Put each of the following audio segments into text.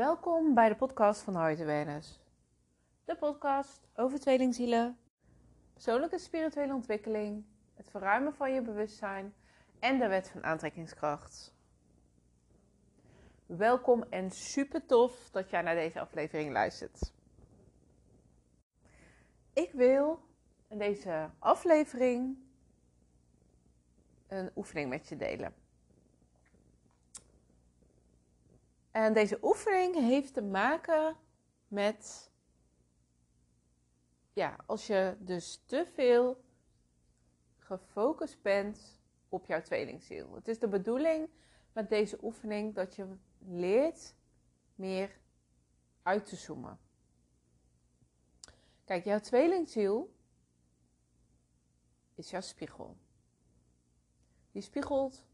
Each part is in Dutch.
Welkom bij de podcast van Heart Awareness. De podcast over tweelingzielen, persoonlijke spirituele ontwikkeling, het verruimen van je bewustzijn en de wet van aantrekkingskracht. Welkom en super tof dat jij naar deze aflevering luistert. Ik wil in deze aflevering een oefening met je delen. En deze oefening heeft te maken met, ja, als je dus te veel gefocust bent op jouw tweelingziel. Het is de bedoeling met deze oefening dat je leert meer uit te zoomen. Kijk, jouw tweelingziel is jouw spiegel. Die spiegelt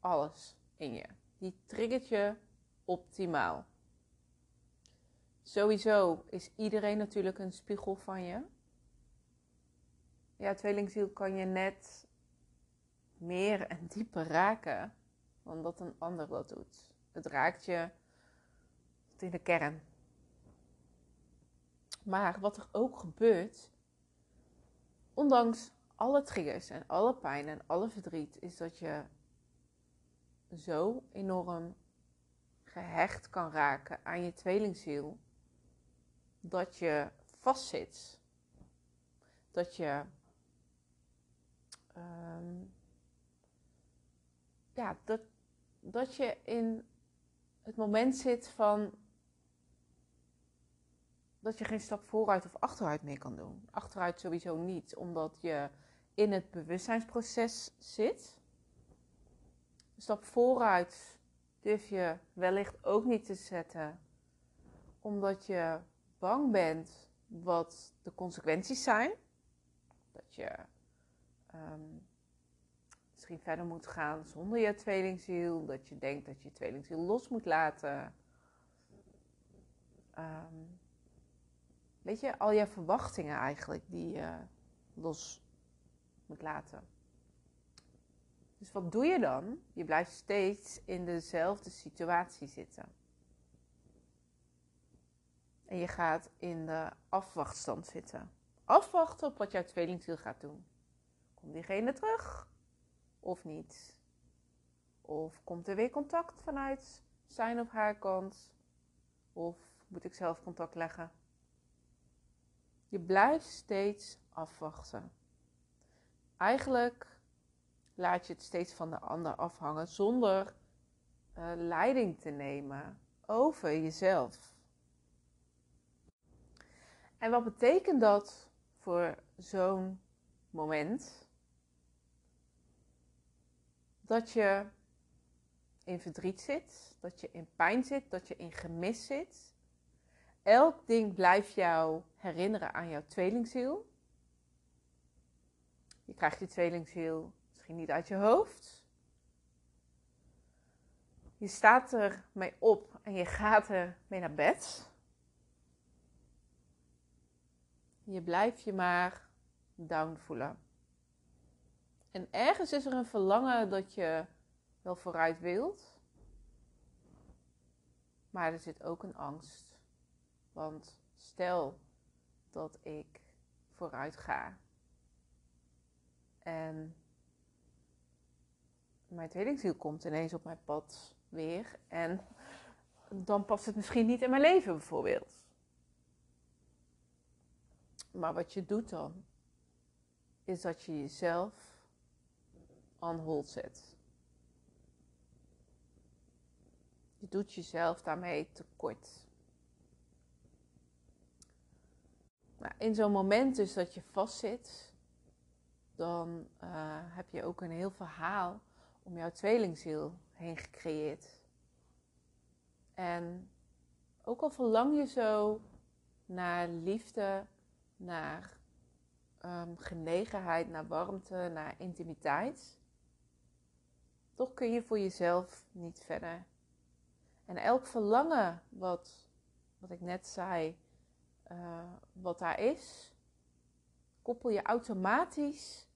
alles in je die triggert je optimaal. Sowieso is iedereen natuurlijk een spiegel van je. Ja, tweelingziel kan je net meer en dieper raken dan dat een ander dat doet. Het raakt je tot in de kern. Maar wat er ook gebeurt, ondanks alle triggers en alle pijn en alle verdriet, is dat je zo enorm gehecht kan raken aan je tweelingziel dat je vastzit. Dat je ehm, ja, dat, dat je in het moment zit van dat je geen stap vooruit of achteruit meer kan doen. Achteruit sowieso niet, omdat je in het bewustzijnsproces zit stap vooruit durf je wellicht ook niet te zetten, omdat je bang bent wat de consequenties zijn. Dat je ehm, misschien verder moet gaan zonder je tweelingziel, dat je denkt dat je tweelingziel los moet laten. Ehm, weet je, al je verwachtingen eigenlijk die je los moet laten. Dus wat doe je dan? Je blijft steeds in dezelfde situatie zitten. En je gaat in de afwachtstand zitten. Afwachten op wat jouw tweelingziel gaat doen. Komt diegene terug of niet? Of komt er weer contact vanuit zijn of haar kant? Of moet ik zelf contact leggen? Je blijft steeds afwachten. Eigenlijk laat je het steeds van de ander afhangen zonder uh, leiding te nemen over jezelf. En wat betekent dat voor zo'n moment? Dat je in verdriet zit, dat je in pijn zit, dat je in gemis zit. Elk ding blijft jou herinneren aan jouw tweelingziel. Je krijgt je tweelingziel niet uit je hoofd. Je staat er mee op en je gaat er mee naar bed. Je blijft je maar down voelen. En ergens is er een verlangen dat je wel vooruit wilt. Maar er zit ook een angst. Want stel dat ik vooruit ga. En mijn tweelingziel komt ineens op mijn pad weer. En dan past het misschien niet in mijn leven bijvoorbeeld. Maar wat je doet dan, is dat je jezelf on hold zet. Je doet jezelf daarmee tekort. Nou, in zo'n moment dus dat je vastzit, dan uh, heb je ook een heel verhaal om jouw tweelingziel heen gecreëerd. En ook al verlang je zo naar liefde, naar um, genegenheid, naar warmte, naar intimiteit, toch kun je voor jezelf niet verder. En elk verlangen wat, wat ik net zei, uh, wat daar is, koppel je automatisch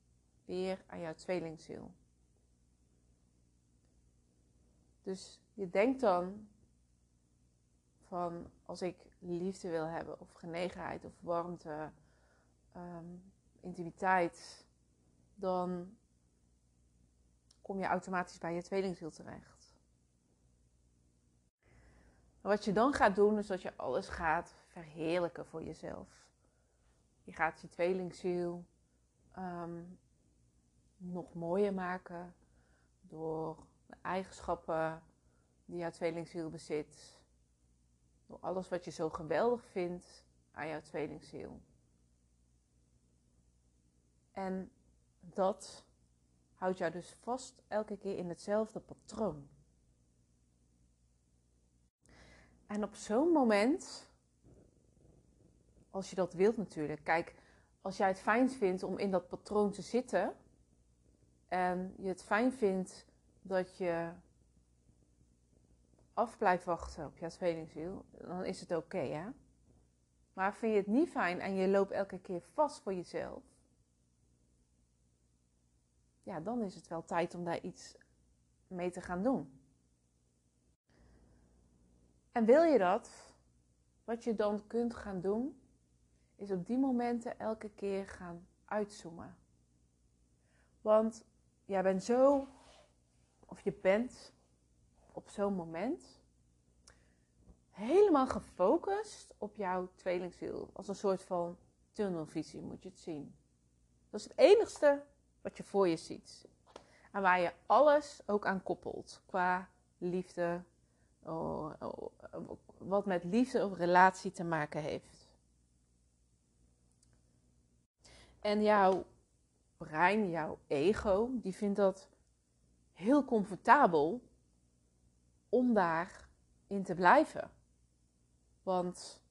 weer aan jouw tweelingziel. Dus je denkt dan van als ik liefde wil hebben, of genegenheid, of warmte, ehm, intimiteit, dan kom je automatisch bij je tweelingziel terecht. wat je dan gaat doen, is dat je alles gaat verheerlijken voor jezelf. Je gaat je tweelingziel ehm, nog mooier maken door eigenschappen die jouw tweelingziel bezit. Door alles wat je zo geweldig vindt aan jouw tweelingziel. En dat houdt jou dus vast elke keer in hetzelfde patroon. En op zo'n moment, als je dat wilt natuurlijk, kijk, als jij het fijn vindt om in dat patroon te zitten en je het fijn vindt dat je af blijft wachten op jouw tweelingziel, dan is het oké, hè? Maar vind je het niet fijn en je loopt elke keer vast voor jezelf, ja, dan is het wel tijd om daar iets mee te gaan doen. En wil je dat, wat je dan kunt gaan doen, is op die momenten elke keer gaan uitzoomen. Want jij bent zo, of je bent op zo'n moment helemaal gefocust op jouw tweelingziel. Als een soort van tunnelvisie moet je het zien. Dat is het enigste wat je voor je ziet. En waar je alles ook aan koppelt. Qua liefde, oh, oh, wat met liefde of relatie te maken heeft. En jouw brein, jouw ego, die vindt dat heel comfortabel om daarin te blijven. Want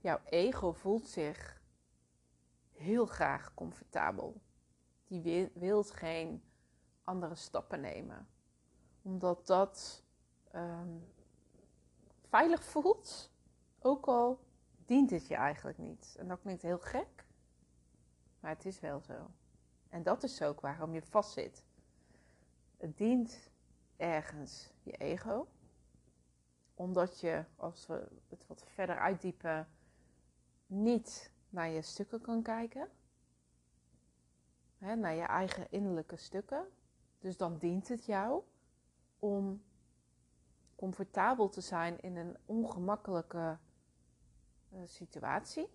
jouw ego voelt zich heel graag comfortabel. Die wil geen andere stappen nemen. Omdat dat ehm, veilig voelt, ook al dient het je eigenlijk niet. En dat klinkt heel gek, maar het is wel zo. En dat is ook waarom je vastzit. Het dient ergens je ego, omdat je, als we het wat verder uitdiepen, niet naar je stukken kan kijken. Hè, naar je eigen innerlijke stukken. Dus dan dient het jou om comfortabel te zijn in een ongemakkelijke uh, situatie.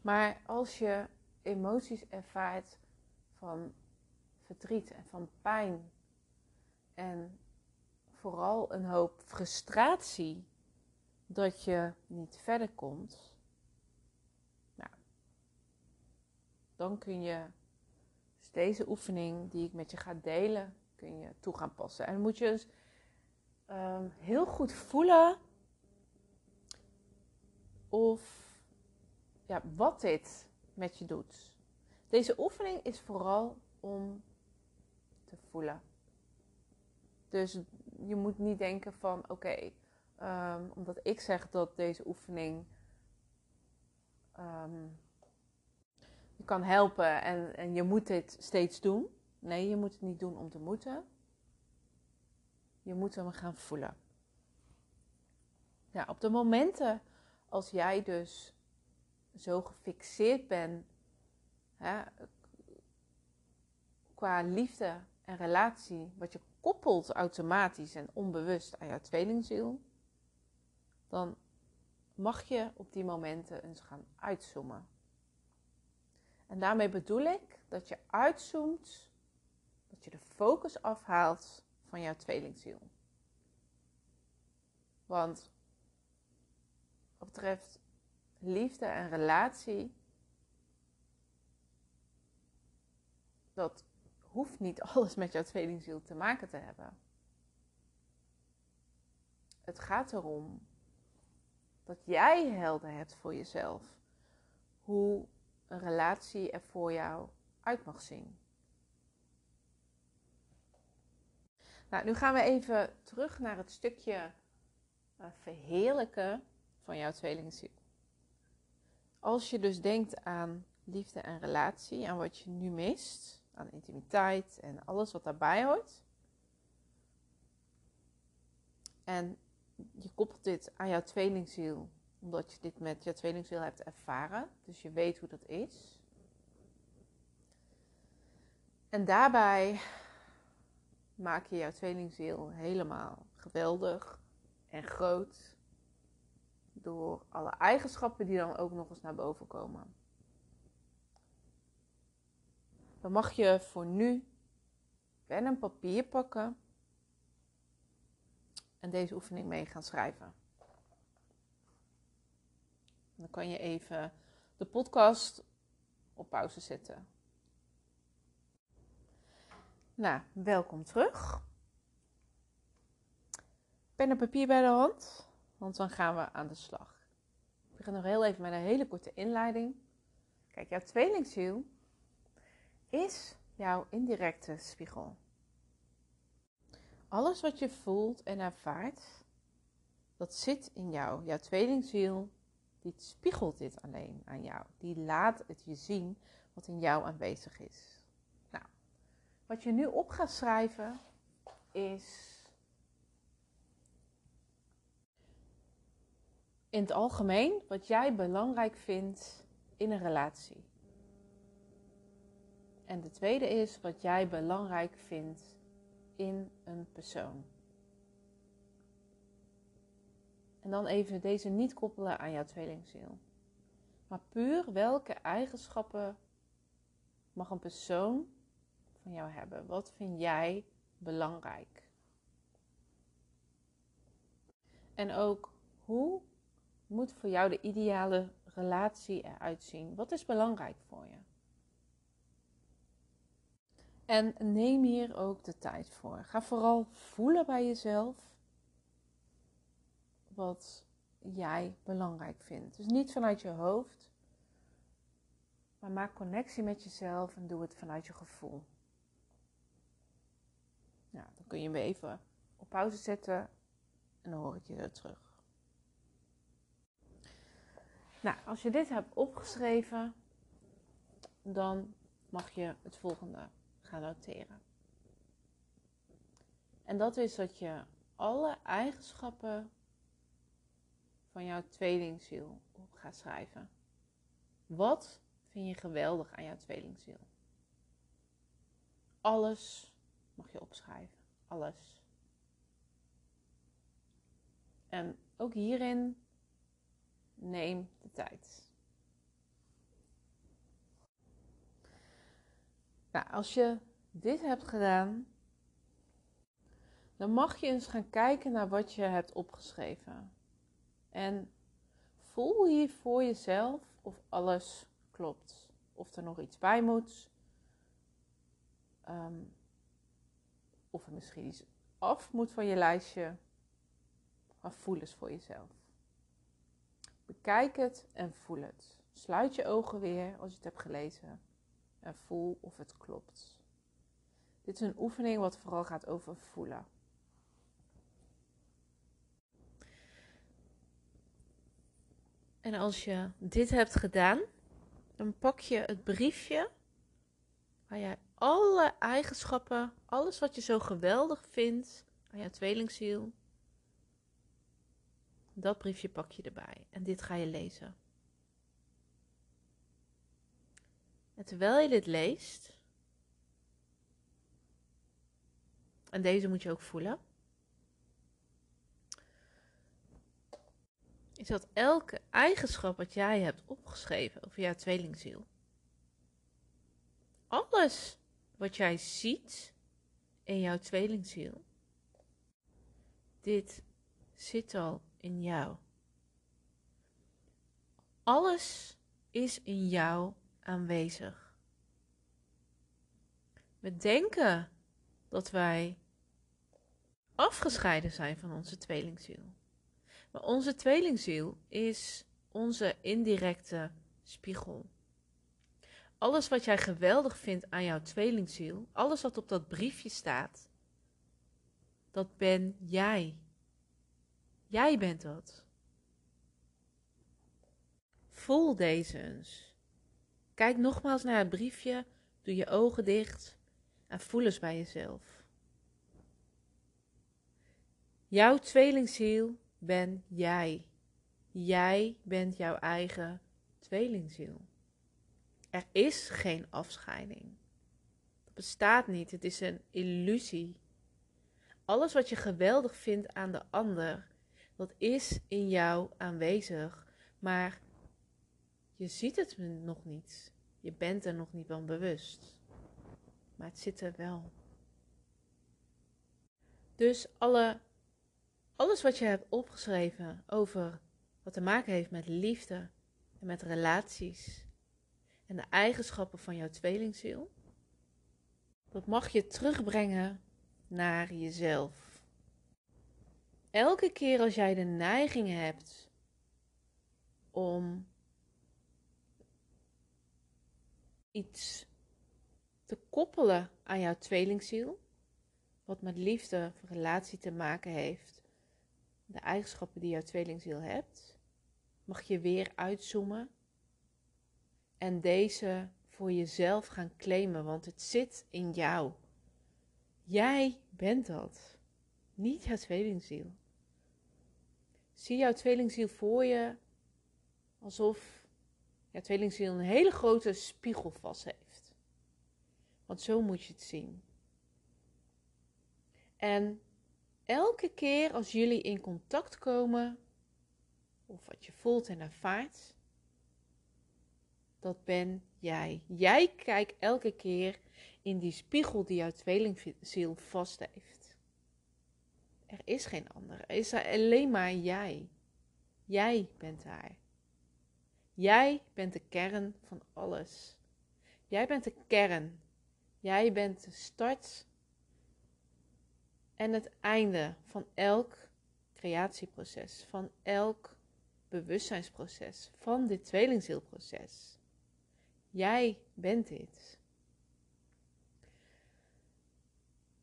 Maar als je emoties ervaart van verdriet en van pijn en vooral een hoop frustratie dat je niet verder komt, dan kun je dus deze oefening die ik met je ga delen, kun je toe gaan passen. En dan moet je dus um, heel goed voelen of ja, wat dit met je doet. Deze oefening is vooral om te voelen. Dus je moet niet denken van oké, um, omdat ik zeg dat deze oefening um, je kan helpen en, en je moet dit steeds doen. Nee, je moet het niet doen om te moeten. Je moet hem gaan voelen. Ja, op de momenten als jij dus zo gefixeerd bent hè, qua liefde en relatie, wat je koppelt automatisch en onbewust aan jouw tweelingziel, dan mag je op die momenten eens gaan uitzoomen. En daarmee bedoel ik dat je uitzoomt, dat je de focus afhaalt van jouw tweelingziel. Want wat betreft liefde en relatie, dat hoeft niet alles met jouw tweelingziel te maken te hebben. Het gaat erom dat jij helder hebt voor jezelf hoe een relatie er voor jou uit mag zien. Nou, nu gaan we even terug naar het stukje uh, verheerlijken van jouw tweelingziel. Als je dus denkt aan liefde en relatie, aan wat je nu mist, aan intimiteit en alles wat daarbij hoort, En je koppelt dit aan jouw tweelingziel, omdat je dit met jouw tweelingziel hebt ervaren. Dus je weet hoe dat is. En daarbij maak je jouw tweelingziel helemaal geweldig en groot. Door alle eigenschappen die dan ook nog eens naar boven komen. Dan mag je voor nu pen en papier pakken en deze oefening mee gaan schrijven. Dan kan je even de podcast op pauze zetten. Nou, welkom terug. Pen en papier bij de hand, want dan gaan we aan de slag. Ik begin nog heel even met een hele korte inleiding. Kijk, jouw tweelingziel is jouw indirecte spiegel. Alles wat je voelt en ervaart, dat zit in jou. Jouw tweelingziel, die spiegelt dit alleen aan jou. Die laat het je zien wat in jou aanwezig is. Nou, wat je nu op gaat schrijven is in het algemeen wat jij belangrijk vindt in een relatie. En de tweede is wat jij belangrijk vindt in een persoon. En dan even deze niet koppelen aan jouw tweelingziel. Maar puur welke eigenschappen mag een persoon van jou hebben? Wat vind jij belangrijk? En ook hoe moet voor jou de ideale relatie eruit zien? Wat is belangrijk voor je? En neem hier ook de tijd voor. Ga vooral voelen bij jezelf wat jij belangrijk vindt. Dus niet vanuit je hoofd, maar maak connectie met jezelf en doe het vanuit je gevoel. Nou, dan kun je hem even op pauze zetten en dan hoor ik je weer terug. Nou, als je dit hebt opgeschreven, dan mag je het volgende gaan noteren. En dat is dat je alle eigenschappen van jouw tweelingziel op gaat schrijven. Wat vind je geweldig aan jouw tweelingziel? Alles mag je opschrijven. Alles. En ook hierin neem de tijd. Nou, als je dit hebt gedaan, dan mag je eens gaan kijken naar wat je hebt opgeschreven. En voel hier voor jezelf of alles klopt. Of er nog iets bij moet. Um, of er misschien iets af moet van je lijstje. Maar voel eens voor jezelf. Bekijk het en voel het. Sluit je ogen weer als je het hebt gelezen en voel of het klopt. Dit is een oefening wat vooral gaat over voelen. En als je dit hebt gedaan, dan pak je het briefje waar jij alle eigenschappen, alles wat je zo geweldig vindt aan jouw tweelingziel, dat briefje pak je erbij. En dit ga je lezen. En terwijl je dit leest, en deze moet je ook voelen, is dat elke eigenschap wat jij hebt opgeschreven over jouw tweelingziel, alles wat jij ziet in jouw tweelingziel, dit zit al in jou. Alles is in jou aanwezig. We denken dat wij afgescheiden zijn van onze tweelingziel. Maar onze tweelingziel is onze indirecte spiegel. Alles wat jij geweldig vindt aan jouw tweelingziel, alles wat op dat briefje staat, dat ben jij. Jij bent dat. Voel deze eens. Kijk nogmaals naar het briefje, doe je ogen dicht en voel eens bij jezelf. Jouw tweelingziel ben jij. Jij bent jouw eigen tweelingziel. Er is geen afscheiding. Dat bestaat niet. Het is een illusie. Alles wat je geweldig vindt aan de ander, dat is in jou aanwezig. Maar je ziet het nog niet. Je bent er nog niet van bewust. Maar het zit er wel. Dus alle, alles wat je hebt opgeschreven over wat te maken heeft met liefde en met relaties en de eigenschappen van jouw tweelingziel, dat mag je terugbrengen naar jezelf. Elke keer als jij de neiging hebt om iets te koppelen aan jouw tweelingziel, wat met liefde of relatie te maken heeft, de eigenschappen die jouw tweelingziel hebt, mag je weer uitzoomen en deze voor jezelf gaan claimen, want het zit in jou. Jij bent dat, niet jouw tweelingziel. Zie jouw tweelingziel voor je alsof jouw tweelingziel een hele grote spiegel vast heeft. Want zo moet je het zien. En elke keer als jullie in contact komen, of wat je voelt en ervaart, dat ben jij. Jij kijkt elke keer in die spiegel die jouw tweelingziel vast heeft. Er is geen andere. Er is alleen maar jij. Jij bent daar. Jij bent de kern van alles. Jij bent de kern. Jij bent de start en het einde van elk creatieproces, van elk bewustzijnsproces, van dit tweelingzielproces. Jij bent dit.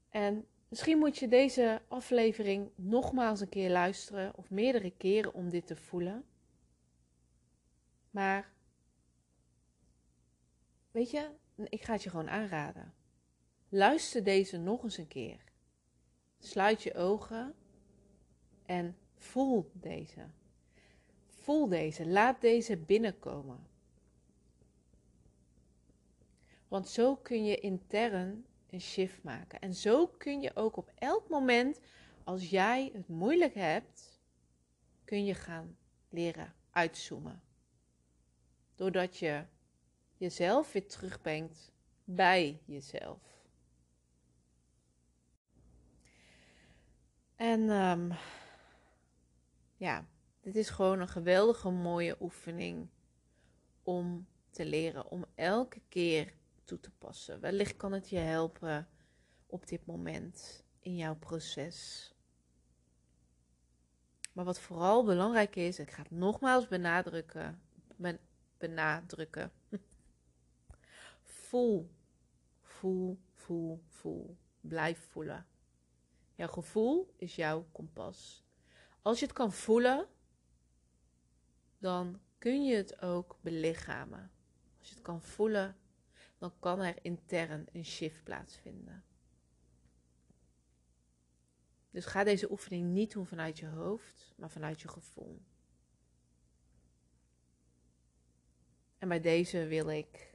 En misschien moet je deze aflevering nogmaals een keer luisteren of meerdere keren om dit te voelen. Maar weet je, ik ga het je gewoon aanraden. Luister deze nog eens een keer. Sluit je ogen en voel deze. Voel deze, laat deze binnenkomen. Want zo kun je intern een shift maken. En zo kun je ook op elk moment, als jij het moeilijk hebt, kun je gaan leren uitzoomen. Doordat je jezelf weer terugbrengt bij jezelf. En um, ja, dit is gewoon een geweldige mooie oefening om te leren, om elke keer toe te passen. Wellicht kan het je helpen op dit moment in jouw proces. Maar wat vooral belangrijk is, ik ga het nogmaals benadrukken, benadrukken. voel, voel, voel, voel. Blijf voelen. Jouw gevoel is jouw kompas. Als je het kan voelen, dan kun je het ook belichamen. Als je het kan voelen, dan kan er intern een shift plaatsvinden. Dus ga deze oefening niet doen vanuit je hoofd, maar vanuit je gevoel. En bij deze wil ik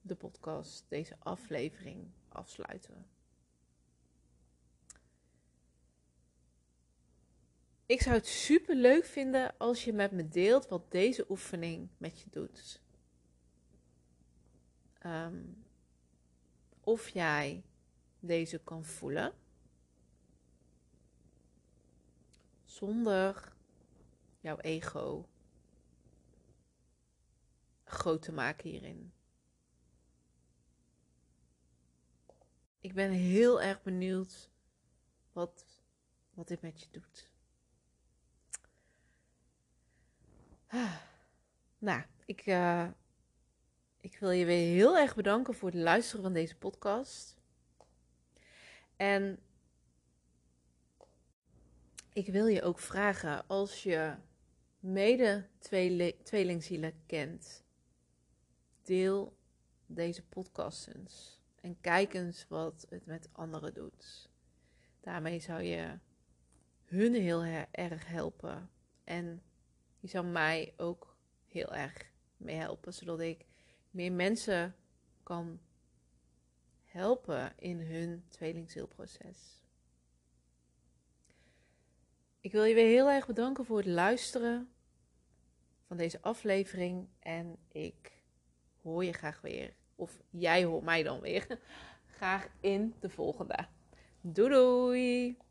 de podcast, deze aflevering afsluiten. Ik zou het super leuk vinden als je met me deelt wat deze oefening met je doet. Ehm, of jij deze kan voelen zonder jouw ego groot te maken hierin. Ik ben heel erg benieuwd wat, wat dit met je doet. Ah, nou, ik, uh, ik wil je weer heel erg bedanken voor het luisteren van deze podcast. En ik wil je ook vragen, als je mede tweelingzielen kent, deel deze podcast eens. En kijk eens wat het met anderen doet. Daarmee zou je hun heel erg helpen. En je zou mij ook heel erg mee helpen, zodat ik meer mensen kan helpen in hun tweelingzielproces. Ik wil je weer heel erg bedanken voor het luisteren van deze aflevering. En ik hoor je graag weer. Of jij hoort mij dan weer. Graag in de volgende. Doei doei!